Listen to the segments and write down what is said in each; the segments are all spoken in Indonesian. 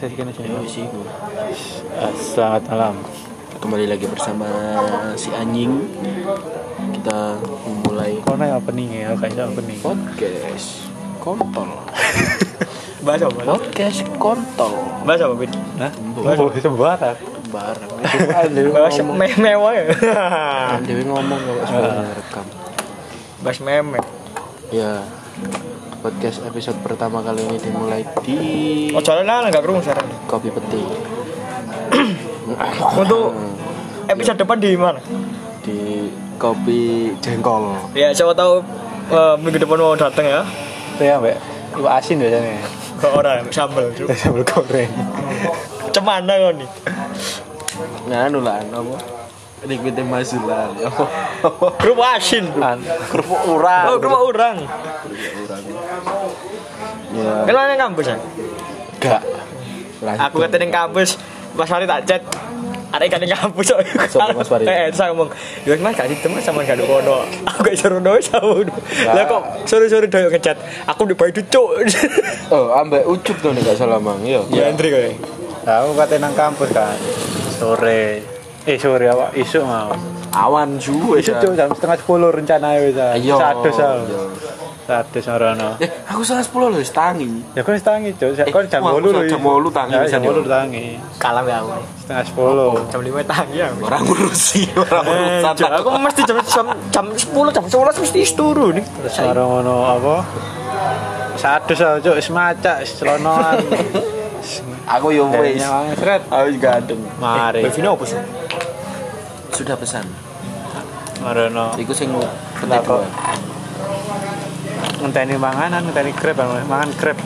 Yo sih. Eh, Selamat malam. Kembali lagi bersama si anjing. Kita memulai Kono ya opening ya, kayak iso opening. podcast kontol. Bahasa apa? Podcast kontol. Bahasa apa, Bin? Hah? Oh, sembarang. Barang. Bahasa me mewah ya. Kan Dewi ngomong kalau sebenarnya rekam. Bahasa meme. Ya. Podcast episode pertama kali ini dimulai di Oh, soalnya enggak kerungu sekarang. kopi peti Untuk episode depan di mana? di kopi jengkol. Ya, siapa tahu eh, minggu depan mau datang ya. Itu ya, Mbak. Iwak asin biasanya. Ke orang sambal. Cuk. Sambal goreng. Cemana kau nih? Nganu lah, apa? Liquid mazulan. Grup asin. Kerupuk urang. Oh, grup orang. Ya, Kenal yang kampus ya? enggak. Aku kata yang kampus, Mas Fari tak chat. Ada ikan yang kampus. Siapa Mas Fari? Eh, saya ngomong, ya mas gak teman sama gak ada kono. Aku gak suruh doa sama. Lah kok sore-sore doa ngechat. Aku di bayi cuk. Oh, ambek ucup tuh nih gak salah mang. Yo. Ya Andri kayak. Aku kate nang kampus kan. Sore. Eh sore awak isuk mau. Awan suwe. Isuk tuh jam setengah sepuluh rencana wis. Ayo. Sadus. Sadus marono. Eh, aku salah 10 loh, tangi. Ya kan tangi, Cuk. Kan jam wah, 8 lho. jam 8 tangi Ya, bisa jam. 8 tangi. Kalah ya aku. Setengah sepuluh. Jam 5 tangi ya. Orang ngurusi, orang Eh, urusan. Aku mesti jam jam, jam 10 jam 11 mesti turu nih. Maro ngono apa? Sadus aku, Cuk. Wis macak, wis celonoan. Aku yo wis. Aku juga adem. Mari. Bevino apa sih? Sudah pesan. Marono. Iku sing Kenapa? kedua. ngenteni manganan, ngenteni grab, mangan grab.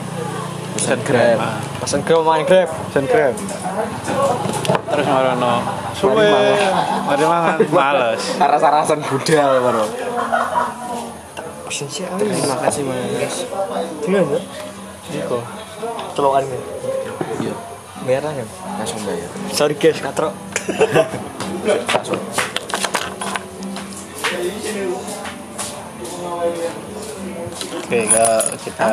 Pesan grab. Ah, Pesan grab main grab. Pesen grab. Terus marono. Suwe. Mari mangan, males. Aras-arasan budal baru. Pesan siapa? Terima kasih Mas. Gimana? Iko. Celokan nih. Iya, Merah ya. langsung bayar. Sorry guys, katro. Langsung. Oke, kita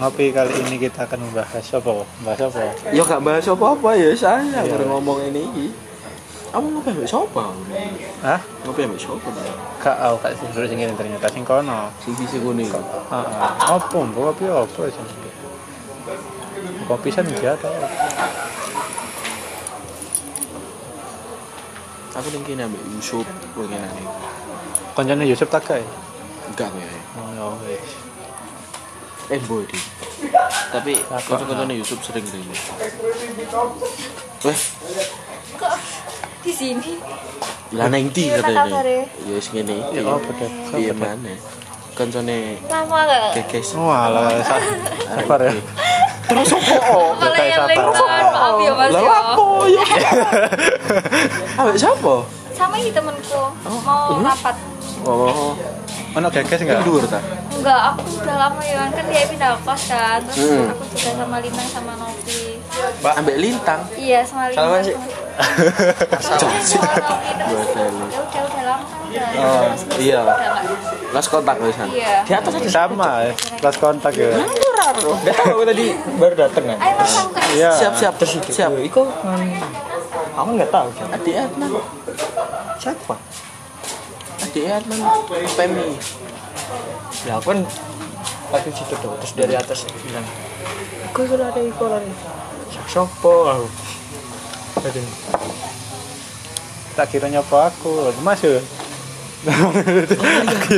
ngopi kali ini kita akan membahas apa? Membahas apa? Ya gak bahas apa-apa ya, saya baru ngomong ini iki. Kamu ngopi ambek sapa? Hah? Ngopi ambek sapa? Bang? Kak, aku kak sing dulu sing ini ternyata sing kono. Sing sisi kuning. Heeh. Apa? Mbok kopi apa sih? Kopi san biasa. Aku ning kene ambek Yusuf, kowe kene nih. Koncone Yusuf tak kae. Enggak kowe. Oh, ya wis. Eh, boy di. Tapi kocok-kocoknya Yusuf sering rene. Weh, kok di sini lah nang ndi Iya, katanya. Ya wis ngene iki. Ya apa deh? Iya mana? Koncone lama gak kekes. Oh, alah, sa- sabar ya. Terus opo? malah kayak yang lingkungan maaf ya mas Lah ya apa ya? Ambek sapa? sama ini temenku mau rapat Oh, Ono gekes enggak enggak? dhuwur ta? enggak aku udah lama ya kan dia pindah kos kan terus Hmm. aku juga sama Lintang sama Novi Mbak ambek lintang. iya sama Lintang Salaman sih. terus udah udah lama kan Oh, iya. Las kontak wisan. iya Di atas aja. Sama, ya. Kelas kontak ya. Gak tahu aku tadi baru dateng kan. ayo Iya. Siap, siap, siap. Yo, Iko kan. Aku nggak tahu. Jan. Adik Adnan. Siapa? Adik Adnan. Pemi. Ya aku kan lagi situ tuh terus dari atas bilang Iko itu ada Iko lari Sopo aku Aduh. Tak kira nyapa aku. Mas ya. Aku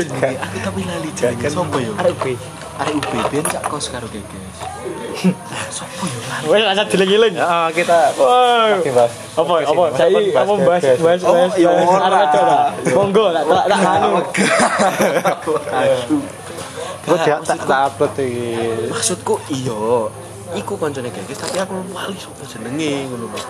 tapi lali jenenge sopo yo? Arek gue Arek UB ben sak kos karo Geges. Sopo yo? Wes asal dileng-dileng Ah, kita Oke, Mas. apa apa Mas. apa bahas Bahas, bahas Oh, iya, bahas ora. monggo tak tak tak anu. Gue tak tak maksudku- tak upload iki. Maksudku iya, iku koncone Geges tapi aku lali sopo jenenge ngono lho.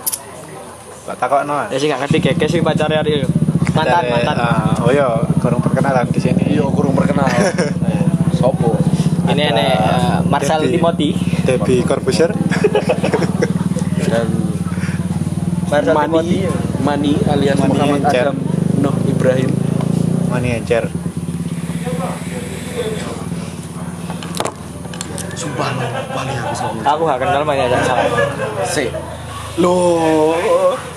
Tak takokno. ya sih gak ngerti keke sih pacare hari mantan mantan ah, oh iya, kurang perkenalan di sini. Iya, kurang perkenal. Eh, Sopo? ini Ada ane eh, Marcel Debbie. Timothy Debbie Corbusier. Dan Marcel Mani, Timothy Mani alias Mani Muhammad Encer. Adam Nuh Ibrahim. Mani encer. Sumpah Wali aku gak kenal banyak ada salah. Si. Loh.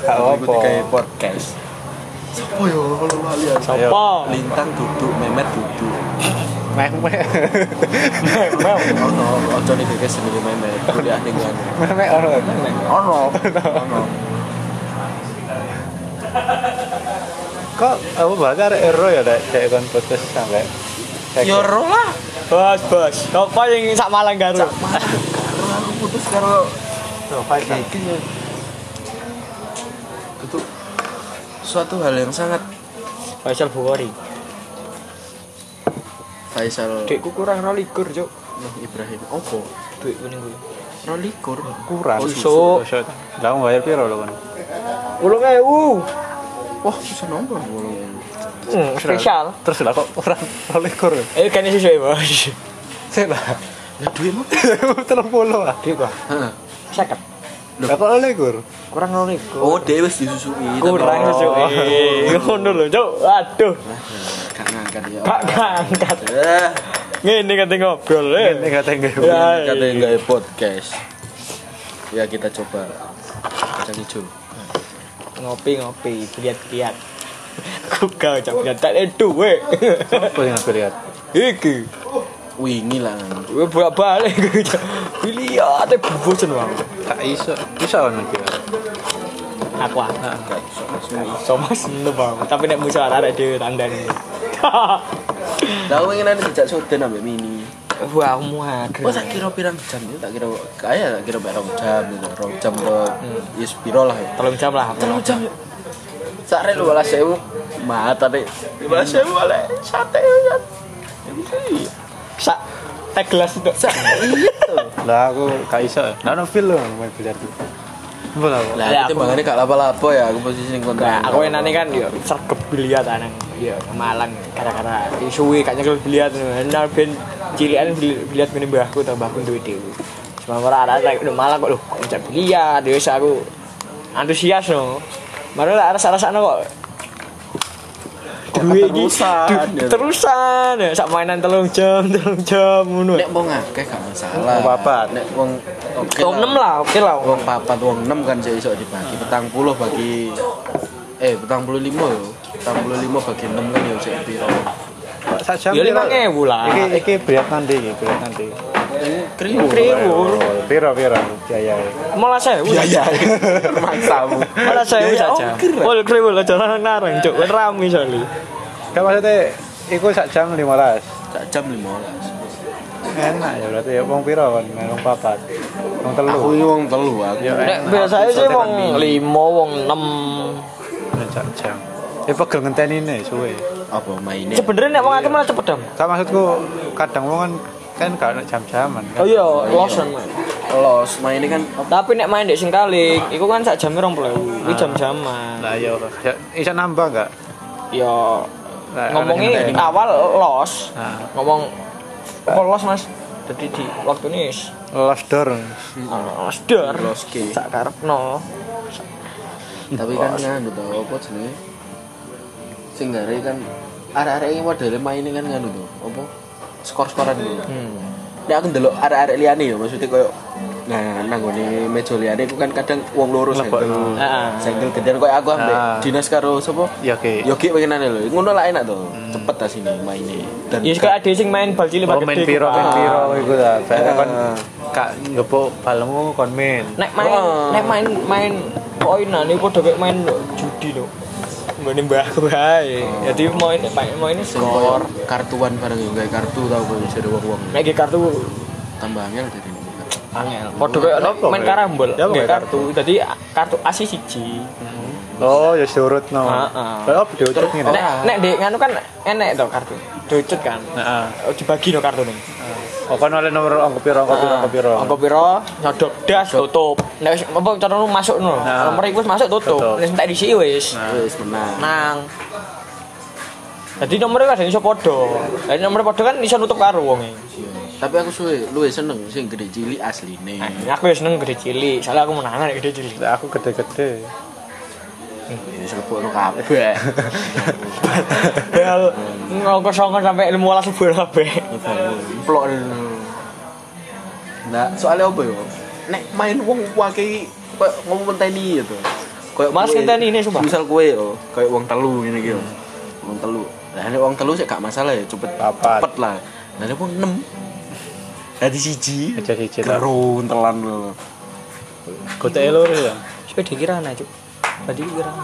Gak apa-apa. kayak podcast. Sopo yo kalau wali. Sopo? Lintang duduk, memet duduk. Meh. Mel. Ono, ojo nih guys sendiri memet. Kuliah ning kan. Meh ono. Ono. Ono. Kok aku ada ero ya dek cek kon putus sampai. Yo ro lah. Bos, bos. Sopo yang sak Malang Garu? Karo aku putus karo iki ya. Itu suatu hal yang sangat Faisal Bukhari. Faisal Dekku kurang rolikur, Cuk. Nuh Ibrahim. Opo? Duit kuning gue. Rolikur. kurang. Oh, susu. Susu. Lah mau bayar piro lho kon? Ulung ewu. Wah, susah nongkrong bolong. Hmm, spesial. Terus lah kok kurang rolikur. Eh, kan susu ya, bos. Sik lah. Ya duit mah. Telung puluh. Duit gua. Heeh. Kok? Kurang. Oh, dewe wis disusui. kurang tapi- susu. Eh, ngono lho, Cuk. Aduh. Gak ngangkat ya. Gak ngangkat. Eh, Ngene kate ngobrol, Ini eh. kata enggak. Ya, katanya nggak podcast. Ya kita coba kacang hijau. ngopi-ngopi, lihat-lihat. Kuka cak lihat tak ada duit. Apa yang aku lihat? Iki. Wingi lah. Gue bolak-balik gue cak. Lihat eh bosen bang. Tak iso. Iso kan. Aku ah. Gak iso Mas. Sama seneng bang. Tapi nek musuh ada dhewe tandane. Lah aku ingin ada dijak soden ambek mini. Wah, aku muager. Oh tak kira pirang jam itu tak kira kaya tak kira pirang jam gitu. Rong jam ke yes piro lah ya. Tolong jam lah. Telung jam. Sare lu balas sewu. Mata deh. Balas sewu oleh sate ya. Sak teh gelas itu. Iya. Lah aku gak iso. Lah ono feel lho main biliar itu. Apa lah? Ya, itu aku- timbangannya gak lapo-lapo ya aku posisi ning kontra. Nah, aku enane kan yo sergep biliat anang yo Malang gara-gara suwe gak nyekel biliat enak ben cilikan biliat mene mbahku ta mbahku duwe dhewe. Cuma ora ada udah Malang kok lho kok yo wis aku antusias no. Malah rasa-rasane kok duwe iki ya. terusan ya sak mainan telung jam telung jam ngono. Nek wong akeh gak masalah. Wong papat. Nek wong oke Wong enam lah, oke lah. Wong papat wong 6 kan saya iso dibagi petang puluh bagi eh petang puluh lima yo. Petang puluh lima bagi 6 kan ya sik piro. Sak jam Ya piro? 5.000 lah. Iki iki berat nanti iki, berat nanti. Kriwo. Kriwur. Piro piro biaya. Malah saya. Biaya. Maksamu. Malah saya Ya, saja. Wal kriwul aja nang narang, cuk. Kan rame soalnya. Gak maksudnya iku sak jam 15. Sak jam 15. Enak ya berarti ya wong piro kan, wong papat. Wong telu. Aku wong telu aku. Ya, Nek sih wong. 5, wong 6. Nek sak jam. Ya pegel ngenteni nih suwe. apa mainnya? Sebenarnya nek wong akeh malah cepet dam. Gak maksudku kadang wong kan kan gak ada jam-jaman kan. Oh iya, losan. Man. Los mainnya kan Tapi nek main dek sing kali, iku kan sak jam 20.000. Iki jam-jaman. Lah ya ya, iso nambah gak? Ya ngomongnya yang awal los. Nah, Ngomong apa los Mas? Jadi di waktu ini wis lost door. ah, sedar. los ke. Sak karepno. Tapi kan nganu tau apa jenenge? Sing kan arek-arek iki modele maine kan nganu to. Apa? Skor-skoran gitu. Hmm. Nek aku ndelok arek-arek liyane ya maksudnya koyo nah nang ngene meja liyane iku kan kadang wong loro senggel. Heeh. Senggel gedean koyo aku ambek Ah. dinas karo sapa? Oke. Yogi pengenane lho. Ngono lah enak to. Cepet ta sini maine. Dan Ya ada sing main bal cilik Oh, bal main piro, main Ah. piro iku ta. Kan Ah. kak ngepuk balmu kon main. Nek main, nek main main poinan iku padha kayak main judi lho. Ngene mbahku wae. Jadi main main main sing koyo skor. kartuan bareng yo gawe kartu tau koyo jare wong-wong. Nek iki kartu Tambah angel jadi. angel. Padha kayak Apa, main karambol. Ya, kartu. Jadi kartu asi siji. Oh, ya surut no. Heeh. Opo diucut ngene. Nek nek dek nganu kan enek to kartu. Diucut kan. Heeh. Oh, dibagi no kartu kon oleh nomor angka piro, angka piro, angka piro. Angka piro? Nyodok das tutup. Nek wis apa cara lu masuk no. Nah. Nomor iku wis masuk tutup. Tutup. Nek entek disi wis. Wis menang. Nang. Jadi nomornya kadang iso padha. Jadi nomor padha kan iso nutup karo wonge. Tapi aku suwe luwe seneng sing gede cilik asline. Nah, aku seneng gede cilik, soalnya aku menangan gede cilik. Aku gede-gede. Ini selepokno kabeh. Bel ngongkos songkos sampai 15 ribu kabeh. Plok. Nah, soalnya apa yo? Nek main wong kayak ngomong menteni gitu. Kayak Mas ngenteni ini, sumpah. Misal kowe yo, kayak wong telu ngene iki yo. Wong telu. Lah nek wong telu sih gak masalah ya, cepet Papat. cepet lah. Nah nek wong 6 Dadi siji. Aja siji lah. Karo telan lho. Gotek lur ya. Sepeda kirana, Cuk. Tadi kirana.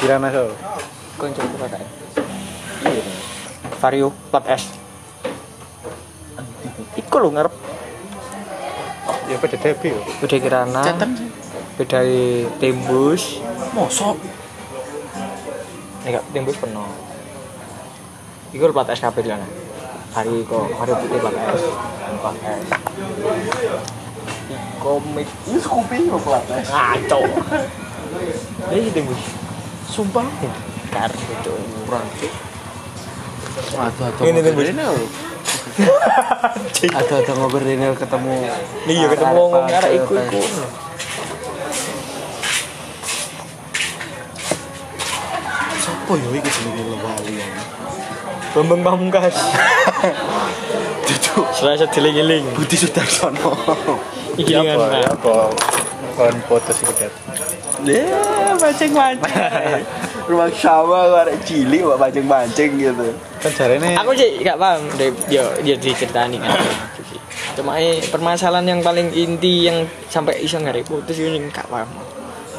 Kirana so. Konco kira kae. Iya. Vario plat S. Iku lho ngarep Ya pada debi yo. sepeda kirana. Cetan. Sepeda tembus. Mosok. Nek gak tembus penuh. Iku plat S kabeh kirana. Hari kok hari putih plat S. Plat S. Komik Ini Scoopy yo pelatih. ngaco. Ini tembus. Sumpah. Kar itu Kurang. Aduh, aduh. Ini tembus. Aduh, aduh ngobrol Renel ketemu. Iya ketemu wong arek iku iku. Sopo yo iki jenenge lho wali ya. Bambang Pamungkas. Duduk. Serasa diling-iling. Budi Sudarsono. Iki Ya dengan apa? Ya apa? Kon foto sih Ya, mancing-mancing. Rumah sawah arek cilik kok mancing-mancing gitu. Kan jarene Aku sih gak paham deh, yo yo diceritani kan. Cuma eh, permasalahan yang paling inti yang sampai iso ngarep putus ini gak paham.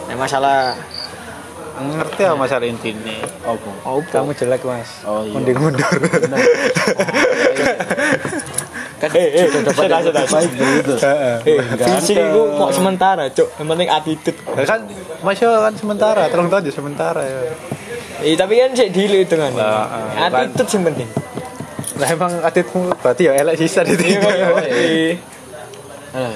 Nah, masalah ngerti apa masalah intinya. Apa? oh, Kamu jelek mas. Oh, iya. Mending mundur. Kan Eh, eh, sudah dapat sudah, yang sudah. terbaik gitu. Heeh. eh Ganteng. fisik itu kok sementara, Cuk. Yang penting attitude. Ya kan masih kan sementara, terus tahu aja sementara ya. Eh, tapi kan sih dulu itu kan. Lah, ah, attitude yang penting. Nah emang atitmu berarti ya elek sisa di Iya, tiga. iya. Alah,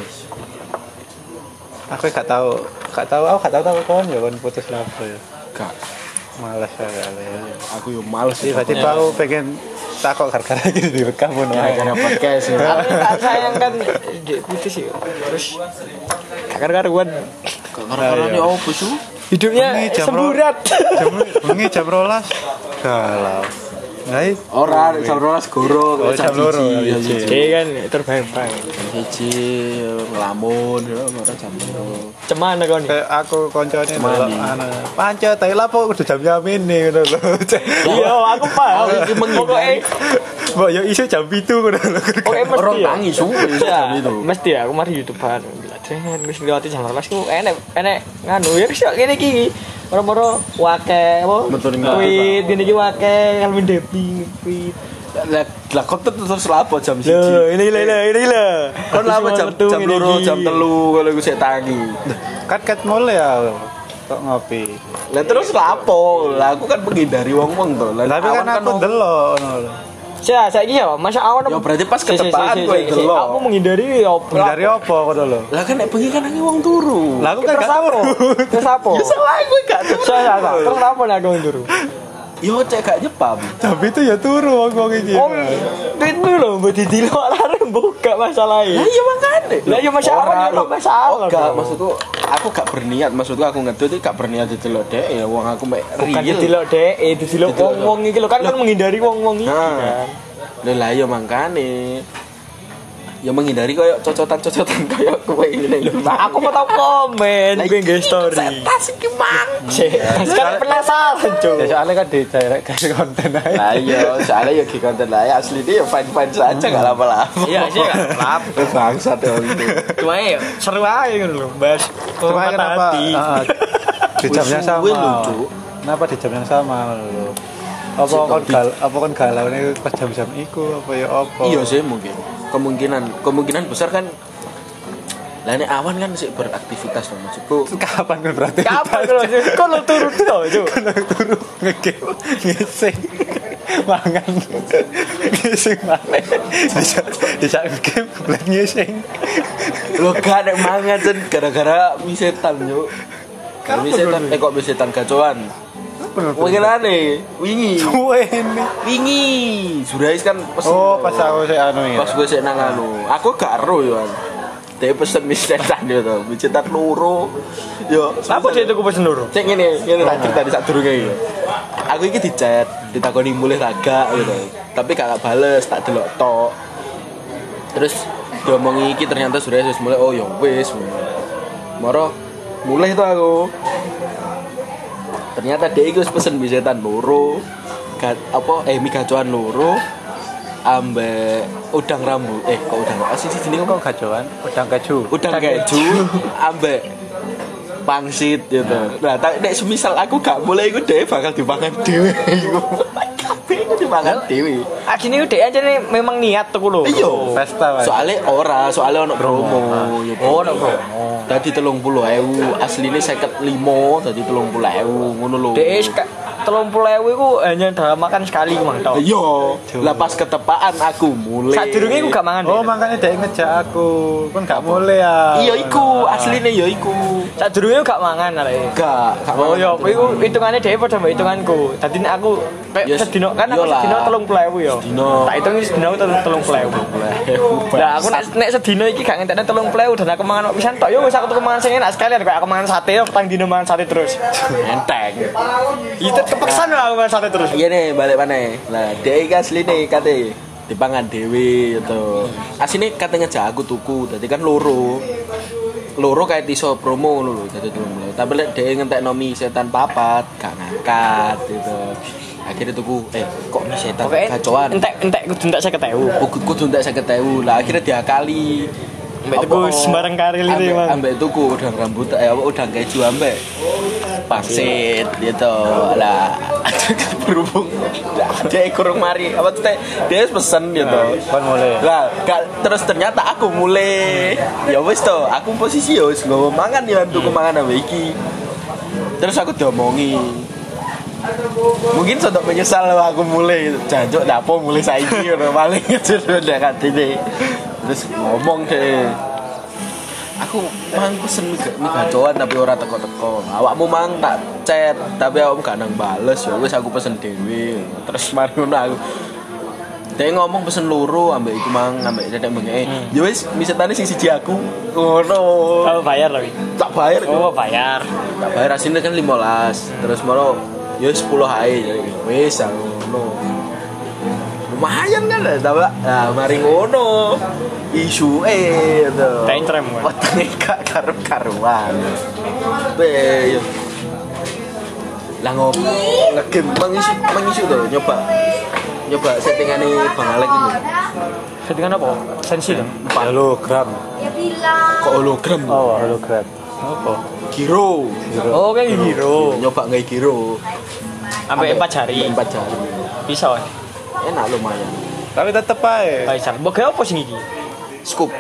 Aku gak tahu, gak tahu, aku gak tahu tahu kon ya kon putus apa ya. Gak. Malas ya kali ya. Aku yo males Jadi berarti aku pengen takut gara-gara gini direkam pun. Gara-gara podcast ya. Sayang kan dek putus ya. Terus kakar karuan Karena ini sih? hidupnya semburat. Jam bengi jam rolas. Galau. Nah, i- Ora, jam rolas goro, Oh, jam loro, siji, iya, jam iya. siji. Dia kan terbayang-bayang. Jam siji, ngelamun, ora jam loro. Cuman kan kayak aku koncone delok anu panca tapi lapo kudu jam jam ini ngono lho. Iya, aku paham. Aku iki menghindari. Pokoknya Mbok yo iso jam 7 ngono lho. Pokoknya mesti Orang ya. nangis suwe jam itu. mesti ya, aku mari youtuber Jangan wis ngliwati jam 12 ku enek enek nganu ya wis ngene iki. Moro-moro wake apa? Tweet ngene iki wake Calvin Depi tweet. Lah, lah kok tetep terus lapo jam siji? Lho, ini lah, ini ini lah. Kon lapo jam jam loro, jam telu kalau gue sik tangi. Kat kat mulai ya kok ngopi. Lah terus lapo? Lah aku kan menghindari wong-wong to. Lah Tapi kan aku wong- delok ngono lho. Saya saya ya, masa awan Ya, berarti pas ketepaan kowe delok. Aku menghindari ya apa? Dari apa ngono lho. Lah kan nek bengi kan nangi wong turu. Lah aku kan gak tahu. Terus apa? Ya salah gue gak turu. Terus apa nih aku turu? Yo cek gak nyepam. Jam itu ya turu wong-wong iki. Oh, tweet dulu loh, buat didilo alarm buka masalahnya. Lah iya makane. Lah iya masalah Ora, ya lho. masalah. Oh, gak, maksudku aku gak berniat, maksudku aku ngedut iki gak berniat didelok dek ya wong aku mek bukan didilo dek, eh didilo Didilo, wong-wong iki lho kan kan menghindari wong-wong iki Nah. kan. Lah lah iya makane. Ya menghindari koyo cocotan-cocotan kowe ngene iki. Nah, aku mau tau komen gue nge story. Tas iki mang. Cek, sekarang penasaran cuy. Ya soalnya kan di direct kasih konten aja. Lah iya, soalnya ya di konten lah ya asli dia fine-fine saja gak lama-lama. Iya sih, lap. Bangsat ya itu. Cuma ya seru aja gitu loh, bahas Cuma patah kenapa ah, di jam yang sama? Kenapa di jam yang sama lho? Apa kon gal apa kon galau nih pas jam-jam iku apa ya apa? Iya sih mungkin. Kemungkinan kemungkinan besar kan lah nek awan kan sih beraktivitas loh maksudku. Kapan kan berarti? Kapan kalau kau lo turun tuh, cuy. Kono turu ngegame ngising mangan ngising mangan bisa bisa ngegame bulan ngising Lo gak nek mangan Cen, gara-gara misetan. Kalau misetan eh kok misetan gacoan. Mungkin aneh, wingi, Suwe ini wingi. Surais kan pesen. oh pas aku saya anu ya. Pas gue sih nang anu. Aku gak ero yo dia pesen misetan yo to. Misetan loro. Yo Apa sih itu pesen dulu? cek ngene ngene tak cerita di sak durunge iki. Aku iki di chat ditakoni mulih raga gitu. Tapi gak bales tak delok tok. Terus diomongi iki ternyata sudah wis mulai oh ya wis. Moro mulai itu aku ternyata dia itu pesen bisetan loro. Apa eh mie gacoan loro ambek udang rambut eh kok udang? Apa sih sini Kok gajoan? Udang keju. udang keju. ambek pangsit gitu. Nah, tapi nek semisal aku gak mulai iku dhewe bakal dipangan dhewe iku dipangan dhewe. Asine udah aja nih memang niat tuh lho. Iya. Pesta. Soalnya ora, soalnya ono promo. ya, Oh, ono promo. Dadi 30.000, asline 55, dadi 30.000 ngono lho. Dek telung puluh itu hanya dalam makan sekali mang tau. Iya, lah pas ketepaan aku mulai. Saat durungnya aku gak mangan. Oh, makanya dia ngejak aku. Kan gak boleh ya. Iya iku, asline ya iku. Saat durungnya gak mangan arek. Gak, gak Oh mangan iya, iku hitungannya dia pada mbak hitunganku. Tadi aku sedino kan aku sedino telung puluh ewu ya. Sedino. Tak hitung sedino telung telung puluh. Nah aku nek sedino iki gak ngentekne telung puluh dan aku mangan pisan tok yo wis aku tuku mangan sing enak sekalian kayak aku mangan sate yo petang dino mangan sate terus. Enteng. Itu kepeksan lah aku sate terus. Iya nih balik mana? Lah dia iki asli nih kate dipangan dewi gitu. Asline kate ngejak aku tuku, tadi kan loro. Loro kayak iso promo lho, dadi loro. Tapi lek dia ngentek nomi setan papat, gak ngangkat gitu. Akhirnya tuku, eh kok mi setan gacoan. entek entek kudu entek 50.000. Kudu ndak 50.000. Lah akhirnya diakali. Ambek tuku sembarang karil ini, ambek, Mang. ambek tuku udang rambut eh udang keju ambek pangsit gitu. Lah berhubung dia kurang mari apa tuh teh? Dia pesen gitu. Kan mulai. lah gak, terus ternyata aku mulai. Ya wes toh aku posisi ya wes nggak mangan ya tuku mangan ambek iki. Terus aku diomongi mungkin sudah menyesal lah aku mulai. Jancuk dapo mulai saiki? Udah paling udah katine terus ngomong deh aku mang pesen mie, mie gacoan tapi ora teko-teko. Awakmu mang tak chat tapi awakmu gak nang bales. Ya wis aku pesen dhewe. Terus mari ngono aku. Dia ngomong pesen loro ambek iku mang ambek dedek bengke ya wis misetane sing siji aku. Ngono. Oh bayar lagi. tak bayar Oh bayar. tak bayar asine kan 15 terus maro ya 10 ae. Jadi wis aku ngono lumayan kan lah tapi nah mari ngono isu eh gitu Tentrem kan. Wetenge gak karu-karuan. Be. yo. Lah ngop ngegame mengisu mengisu tuh nyoba nyoba settingane Bang Alek ini. Settingan apa? Sensi dong. Hologram. Ya. Kok hologram? Oh, hologram. Apa? Giro. Oh kayak hero. Nyoba nggak giro. Sampai empat jari. Empat jari. Bisa kan? Enak lumayan. Tapi tetep aja. Bisa. Mbok gawe apa sing iki? Scoop.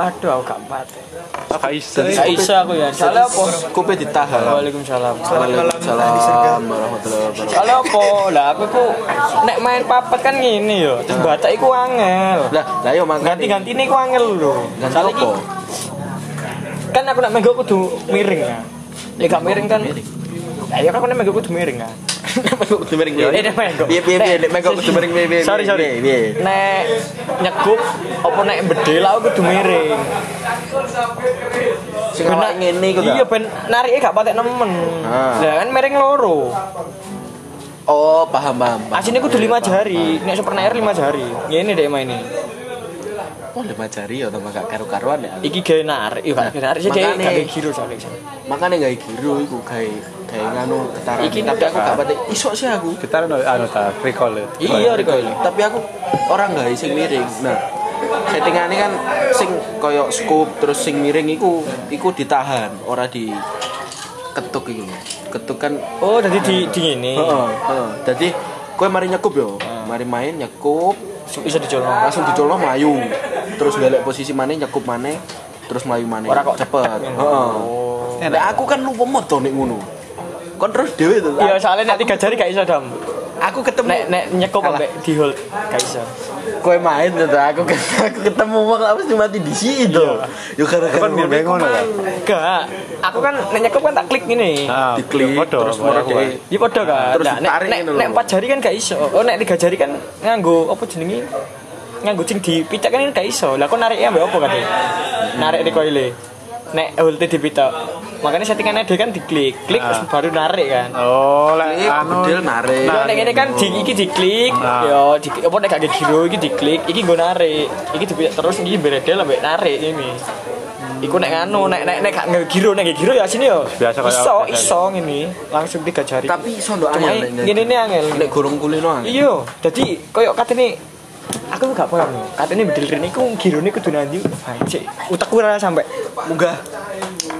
Aduh aku gak empat. Gak iso. Gak bisa aku ya. Soalnya apa? Scoopnya ditahan. Waalaikumsalam. Waalaikumsalam warahmatullahi wabarakatuh. Soalnya apa? Lah aku ku nek main papat kan ngene yo. Terus baca iku angel. Lah, lah yo mangkane. Ganti-ganti ini ku angel lho. Ganti apa? Kan aku nek menggo kudu miring ya. Ya gak miring kan. Ya kan aku nek menggo kudu miring kan. Kudu miring Eh, nek menggo. Piye piye piye piye piye. Sorry sorry. piye, piye. Nek nyekup apa nek aku kudu miring. Sing ngene iku? Iya ben narike gak patek nemen. Ah. Lah kan miring loro. Oh, paham paham. Asine kudu lima jari. Nek super air lima jari. Ngene dek ini. Oh, lima jari ya tambah gak karu-karuan ya. Iki gawe narik, iya gak gawe narik sih Makane- gak gawe giro soalnya. Giro iku gawe gawe nganu getaran. Iki tapi aku gak pati iso sih aku. Kita anu anu ta, recall. ya. Iya recoil. Tapi aku orang gak sing miring. Nah, settingannya kan sing koyo scoop terus sing miring iku iku ditahan, ora di ketuk iku. Ketuk kan Oh, jadi di di ngene. Heeh, heeh. Dadi kowe mari nyekup yo. Mari main nyekup, Bisa dicolong. langsung dicolong melayu terus balik posisi mana nyekup mana terus melayu mana Ora kok cepet heeh Nah, aku kan lupa moto nek ngono kon terus dhewe tuh Iya, soalnya nek tiga jari gak iso dam. aku ketemu Nek nek nyekup Alah. ambek di hold gak iso. kowe main tuh aku aku ketemu wong apa sih mati di situ yo gara-gara Kan iku ngono ya? Enggak. Aku kan nek nyekup kan tak klik ngene. Ah, diklik podo, terus moro aku, dhewe Iya padha kan. Terus Nah, nek nek, ngono nek lho. empat jari kan gak iso. Oh, nek tiga jari kan nganggo apa jenenge? Nganggo sing dipicak kan gak iso. Lah kok nariknya ambek apa kan? Narik recoil Nek holte dipitok. Makanya settingannya dia kan diklik klik Ah. terus baru narik kan Oh, lek Klik, anu bedil, narik. Nek ngene kan di iki diklik, Nah. yo di apa nek gak giro iki diklik, iki nggo narik. Iki dipilih terus iki beredel ambek narik ini. Iku nek nganu, nek nek nek gak ngegiro nek giro ya sini yo. Biasa kayak iso, iso ngene. Langsung tiga jari. Tapi iso ndok Cuma angel. ngene ini angel. Nek gorong kulino angel. Iya, dadi koyo katene aku gak paham. Katene bedil rene iku girone kudu nanti anjir. Utekku ora sampe Munggah.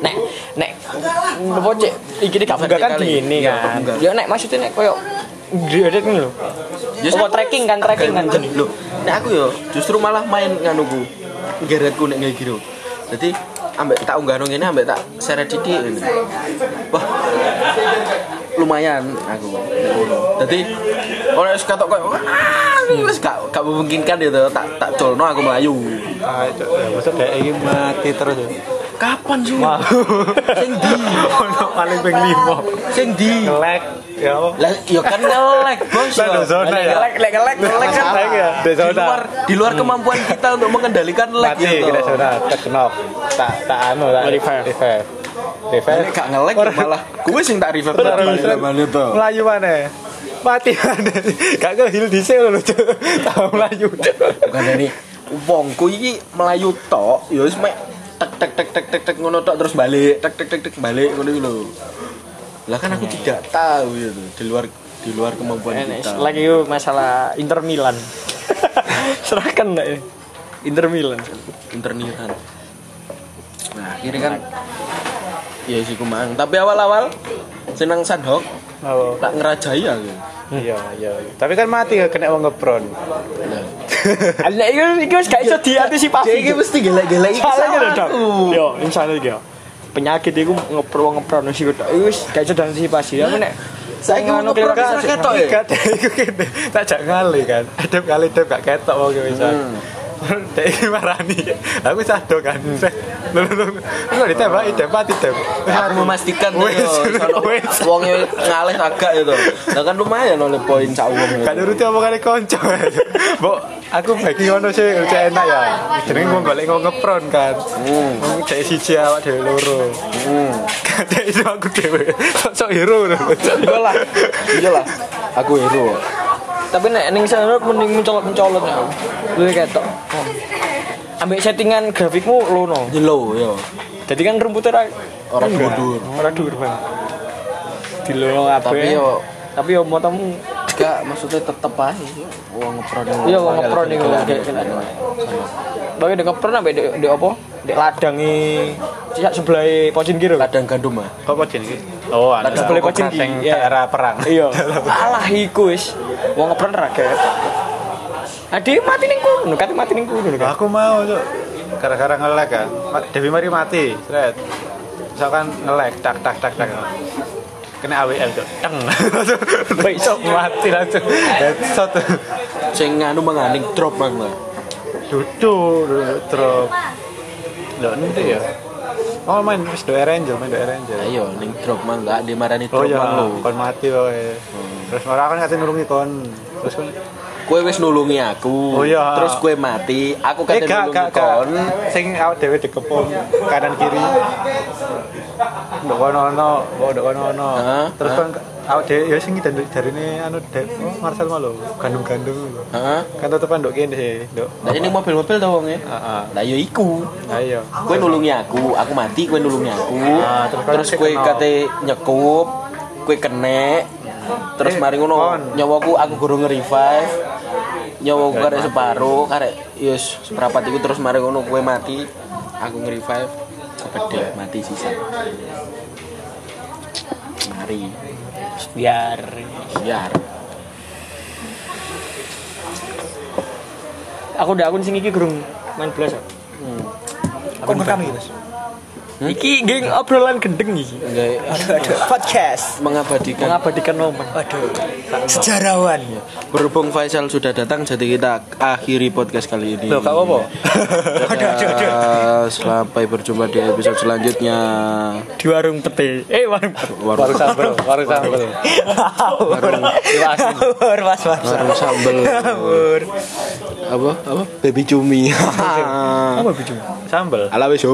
nek nek apa cek iki gak munggah kan gini iya, kan. Ya nek maksudnya nek koyo gredek ngono lho. Ya, Oh, sama. tracking kan, tracking kan. Loh, nek aku yo justru malah main nganuku. Geretku nek nggak giro. Jadi ambek tak unggah ngene ambek tak seret titik ngene. Wah. Lumayan aku. nek ngono. Dadi ora wis katok koyo "Ah, wis gak gak memungkinkan gitu tak tak colno aku melayu. Ah, ya maksud dek iki mati terus. Ya. Kapan su? Mau. Sing di, Ono paling ping 5. sing di. Ngelek ya? Lah, yo kan ngelek, Bos. Lah, zona ya. Lek lek lek lek kan Lek ya. Di di luar di luar kemampuan kita untuk mengendalikan lag Mati gitu. kita zona tak knock. Tak tak anu tak Revive. Revive. Nek gak nge-lag malah gue sing tak revive. Melayu mana? Mati mana? Gak ke heal dhisik lho Cuk. Tahu melayu. Bukan dari wongku iki melayu tok, ya wis mek tek tek tek tek tek tek ngono tok terus balik, tek tek tek tek balik ngono iki lho. Lah kan aku tidak tahu gitu di luar di luar kemampuan kita. lagi yuk masalah Inter Milan. Serahkan lah ya. Inter Milan. interniran. Nah, akhirnya kan ya sih kumang. Tapi awal-awal senang sandhok Oh. tak ngerajai aku. Iya, iya. Tapi kan mati kena wong ngepron. Nah. Ada itu itu gak iso diantisipasi. Jadi iki mesti gelek-gelek iki Soalnya gitu dok. Yo, misalnya gitu. Penyakit itu ngepro ngepro nasi kuda. Itu wis gak iso diantisipasi. Tapi nek Saiki ngono ngepro kira-kira bisa ketok ya? Iku kene. Tak jak ngali kan. Adep kali adep gak ketok wong ki bisa. Dek marani. Aku sado kan. Lho lho lho. Ditembaki depati dep. aku memastikan wes. wongnya ngalih agak gitu nah kan lumayan oleh poin sak wong Gak nuruti omongane kanca. Mbok aku bagi ngono sih enak ya. Jenenge wong golek wong ngepron kan. Hmm. Wong cek siji awak dhewe loro. hmm. Kadek iso aku dhewe. Sok hero lho. iyalah iyalah aku hero tapi nek ning sana mending mencolot-mencolot ya. Lu ketok. Oh. Ambek settingan grafikmu lono. jelo yo Jadi kan rumputnya ra Ora enggak. dhuwur. Ora dhuwur banget. Di kabeh. Tapi yo- tapi yo motomu gak maksudnya tetep aja wong ngepron Iya, wong ngepron iku, kayak kena. Bagi di ngepron sampai di, apa? Di ladangi cicak sebelah pocin kiri. ladang gandum ah Kok pocin iki? Oh, anu. Ladang boleh pocin iki, iya. daerah perang. Iya. Alah iku wis. Wong ngepron ra ket. Ade mati ning kono, kate mati ning kono. Aku mau tuh gara-gara ngelek kan. Ma- Dewi Mari mati, seret. Misalkan ngelek tak tak tak tak. Kena AWM tuh. Teng. Besok mati langsung. Headshot. sing nganu menganing drop mang lah Duduk, drop. Loh, nanti ya. Oh main wis do Ranger, main do Ranger. ayo ning drop mang gak dimarani Oh drop iya, mang lo kon mati kowe. Terus orang kan katanya nulungi kon. Terus kon kue wis nulungi aku Oh iya. terus kue mati aku Eh kate gak nulungi kon Sing awak dhewe dikepung kanan kiri. Ndok kono ono, ndok kono ono. Terus kan awak dhewe ya sing dari jarine anu dek oh, Marcel malu gandum-gandum. heeh Kan tetepan ndok kene sih, ndok. Nah ini mobil-mobil tau wong ya Heeh. Lah yo iku Ayo. Kue nulungi aku, aku mati, kue nulungi aku Ah, terus kue kate nyekup Kue kene Terus Eh, mari ngono nyawaku aku gurung nge-revive Nyawaku karek separuh, karek yes seprapat iku terus mari ngono kue mati. Aku nge-revive Kepedek, mati sisa. Mari, Biar. Biar. Aku udah akun sing iki gurung main belas. hmm. Ngerekam. iki, Mas? Iki geng obrolan gendeng iki. Enggak, Podcast mengabadikan mengabadikan momen. Aduh. Sejarawan. Berhubung Faisal sudah datang, jadi kita akhiri podcast kali ini. Loh, gak apa-apa. Dadah, Sampai berjumpa di episode selanjutnya. Di warung pete. Eh warung. Warung, Baru sambel, baru sambel. warung, mas mas. warung sambel. Apa? Apa? Baby cumi. Apa bicu? Sambel. Ala wis.